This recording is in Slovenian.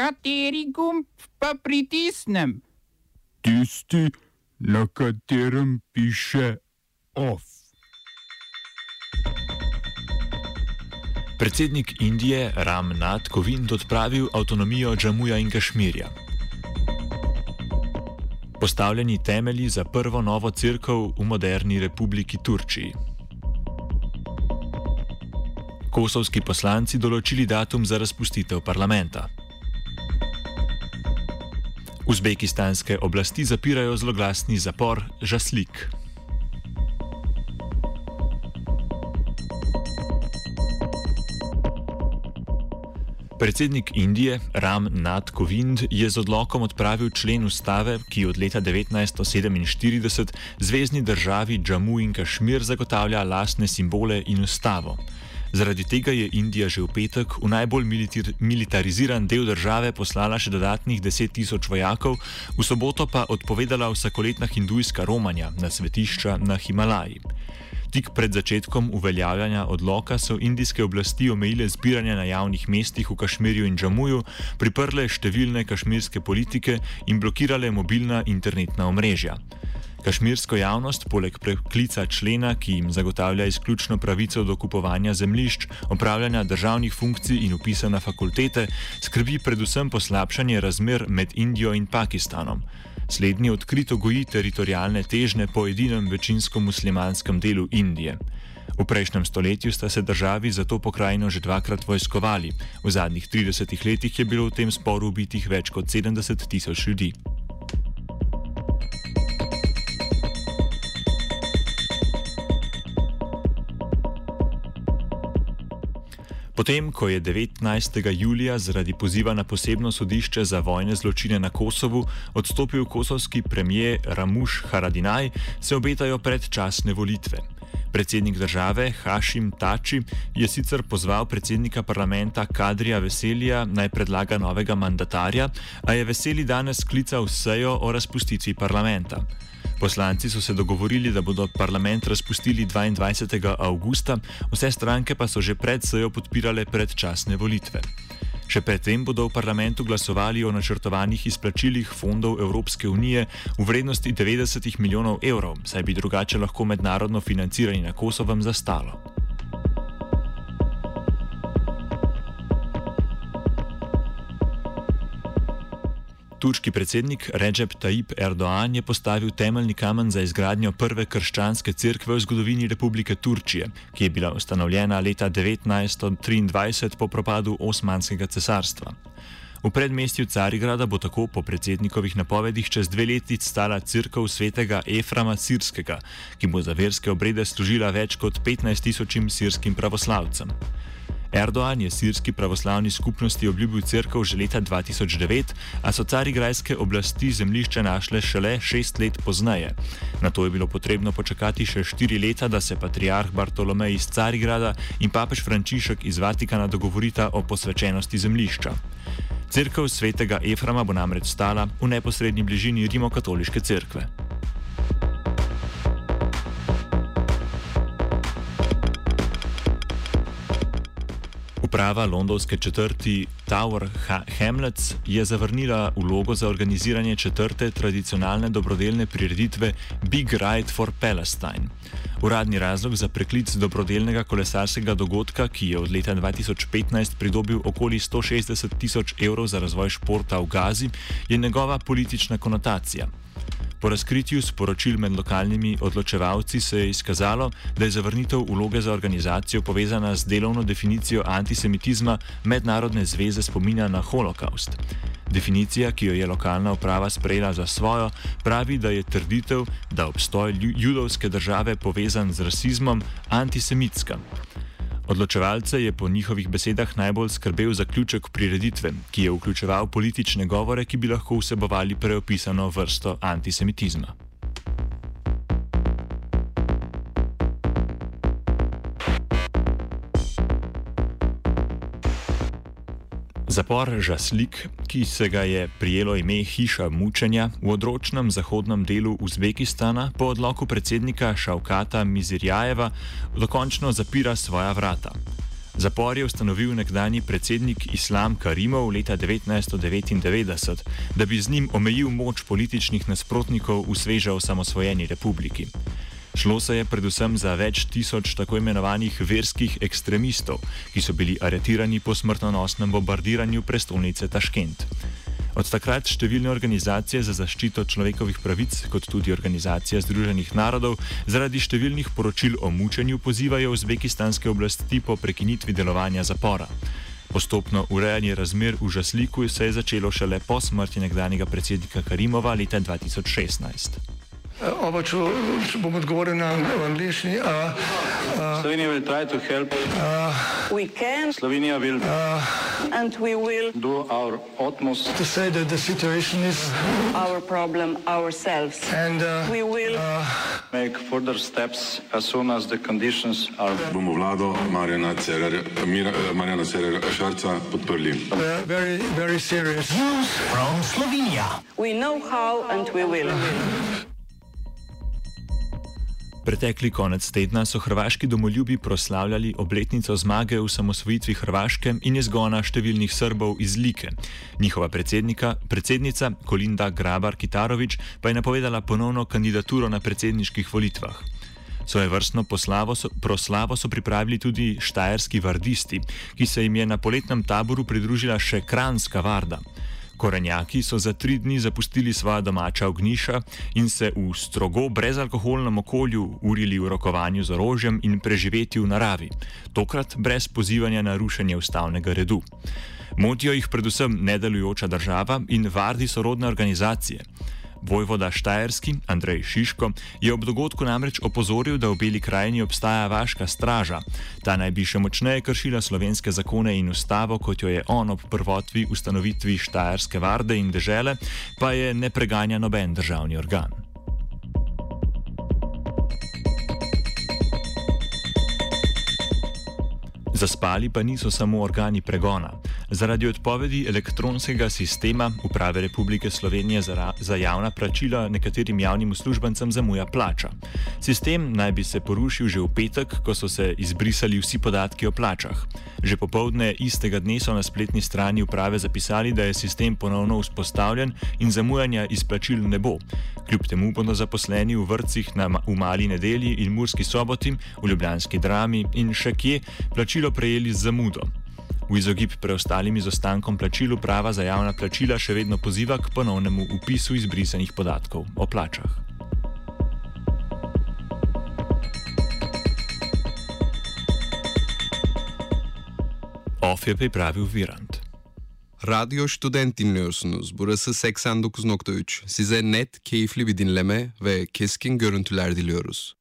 Kateri gumb pa pritisnem? Tisti, na katerem piše OF. Predsednik Indije Ram Nath Kovind odpravil avtonomijo Džamuja in Kašmirja. Postavljeni temelji za prvo novo crkvo v moderni republiki Turčiji. Kosovski poslanci določili datum za razpustitev parlamenta. Uzbekistanske oblasti zapirajo zloglasni zapor Žaslik. Predsednik Indije Ram Nath Kovind je z odlokom odpravil člen ustave, ki od leta 1947 zvezdni državi Džamu in Kašmir zagotavlja lastne simbole in ustavo. Zaradi tega je Indija že v petek v najbolj militariziran del države poslala še dodatnih 10 tisoč vojakov, v soboto pa odpovedala vsakoletna hindujska romanja na svetišča na Himalaji. Tik pred začetkom uveljavljanja odloka so indijske oblasti omejile zbiranje na javnih mestih v Kašmirju in Džamuju, priprle številne kašmirske politike in blokirale mobilna internetna omrežja. Kašmirsko javnost, poleg preklica člena, ki jim zagotavlja izključno pravico do kupovanja zemljišč, opravljanja državnih funkcij in upisa na fakultete, skrbi predvsem poslabšanje razmer med Indijo in Pakistanom. Slednji odkrito goji teritorijalne težne po edinem večinsko muslimanskem delu Indije. V prejšnjem stoletju sta se državi za to pokrajino že dvakrat vojskovali, v zadnjih 30 letih je bilo v tem sporu ubitih več kot 70 tisoč ljudi. Potem, ko je 19. julija zaradi poziva na posebno sodišče za vojne zločine na Kosovu odstopil kosovski premijer Ramuš Haradinaj, se obetajo predčasne volitve. Predsednik države Hašim Tači je sicer pozval predsednika parlamenta Kadrija Veselija naj predlaga novega mandatarja, a je Veseli danes sklical sejo o razpustitvi parlamenta. Poslanci so se dogovorili, da bodo parlament razpustili 22. avgusta, vse stranke pa so že pred sejo podpirale predčasne volitve. Še predtem bodo v parlamentu glasovali o načrtovanih izplačilih fondov Evropske unije v vrednosti 90 milijonov evrov, saj bi drugače lahko mednarodno financiranje na Kosovem zastalo. Turški predsednik Recep Tayyip Erdoğan je postavil temeljni kamen za izgradnjo prve krščanske cerkve v zgodovini Republike Turčije, ki je bila ustanovljena leta 1923 po propadu Osmanskega cesarstva. V predmestju Carigrada bo tako po predsednikovih napovedih čez dve leti stala crkva svetega Eframa Sirskega, ki bo za verske obrede služila več kot 15 tisočim sirskim pravoslavcem. Erdoğan je sirski pravoslavni skupnosti obljubil crkv že leta 2009, a so carigrajske oblasti zemljišče našle šele šest let pozneje. Na to je bilo potrebno počakati še štiri leta, da se patriarh Bartolomej iz Carigrada in papež Frančišek iz Vatikana dogovorita o posvečenosti zemljišča. Cerkev svetega Eframa bo namreč stala v neposrednji bližini Rimokatoliške cerkve. Uprava londonske četrti Tower Hamlets je zavrnila vlogo za organiziranje četrte tradicionalne dobrodelne prireditve Big Ride for Palestine. Uradni razlog za preklic dobrodelnega kolesarskega dogodka, ki je od leta 2015 pridobil okoli 160 tisoč evrov za razvoj športa v Gazi, je njegova politična konotacija. Po razkritju sporočil med lokalnimi odločevalci se je izkazalo, da je zavrnitev uloge za organizacijo povezana z delovno definicijo antisemitizma Mednarodne zveze spominja na holokaust. Definicija, ki jo je lokalna uprava sprejela za svojo, pravi, da je trditev, da obstoj judovske države povezan z rasizmom, antisemitska. Odločevalce je po njihovih besedah najbolj skrbel zaključek prireditve, ki je vključeval politične govore, ki bi lahko vsebovali preopisano vrsto antisemitizma. Zapor Žaslik, ki se ga je prijelo ime Hiša mučenja v odročnem zahodnem delu Uzbekistana, po odloku predsednika Šavkata Mizirjajeva dokončno zapira svoja vrata. Zapor je ustanovil nekdani predsednik Islam Karimov leta 1999, da bi z njim omejil moč političnih nasprotnikov v sveže osamosvojeni republiki. Šlo se je predvsem za več tisoč tako imenovanih verskih ekstremistov, ki so bili aretirani po smrtonosnem bombardiranju prestolnice Taškent. Od takrat številne organizacije za zaščito človekovih pravic, kot tudi Organizacija Združenih narodov, zaradi številnih poročil o mučenju pozivajo uzbekistanske oblasti po prekinitvi delovanja zapora. Postopno urejanje razmer v Žasliku se je začelo šele po smrti nekdanjega predsednika Karimova leta 2016. Oba, če, če bom odgovoril na angliški. Slovenija will try to help. Uh, we can. Slovenija will. Uh, and we will. Do our utmost. To say that the situation is. Our problem ourselves. And uh, we will. Uh, make further steps as soon as the conditions are. Bomo vlado Marjana Cererja, Marjana Cererja Šarca podprli. Very, very serious. News from Slovenia. We know how and we will. Pretekli konec tedna so hrvaški domoljubi proslavljali obletnico zmage v samosvojitvi Hrvaške in izgona številnih Srbov iz Like. Njihova predsednica Kolinda Grabar Kitarovič pa je napovedala ponovno kandidaturo na predsedniških volitvah. Svoje vrstno so, proslavo so pripravili tudi štajerski vardisti, ki se jim je na poletnem taboru pridružila še Kranska varda. Korenjaki so za tri dni zapustili svoja domača ogniša in se v strogo brezalkoholnem okolju urili v rokovanju z orožjem in preživeti v naravi, tokrat brez pozivanja na rušenje ustavnega redu. Motijo jih predvsem nedelujoča država in vardi sorodne organizacije. Vojvoda Štajerski, Andrej Šiško, je ob dogodku namreč opozoril, da v Beli krajini obstaja vaška straža. Ta naj bi še močneje kršila slovenske zakone in ustavo, kot jo je on ob prvotvi ustanovitvi Štajerske varde in dežele, pa je ne preganja noben državni organ. Zaspali pa niso samo organi pregona. Zaradi odpovedi elektronskega sistema Uprave Republike Slovenije za, za javna plačila nekaterim javnim uslužbencem zamuja plača. Sistem naj bi se porušil že v petek, ko so se izbrisali vsi podatki o plačah. Že popovdne istega dne so na spletni strani uprave zapisali, da je sistem ponovno vzpostavljen in zamujanja izplačil ne bo. Kljub temu bodo zaposleni v vrtcih na, v Mali nedelji in Murski soboti, v Ljubljanski drami in še kje plačilo prejeli z zamudo. V izogib preostalim izostankom plačil uprava za javna plačila še vedno poziva k ponovnemu upisu izbrisanih podatkov o plačah. Off je pripravil Virant. Radyo Student dinliyorsunuz. Burası 89.3. Size net, keyifli bir dinleme ve keskin görüntüler diliyoruz.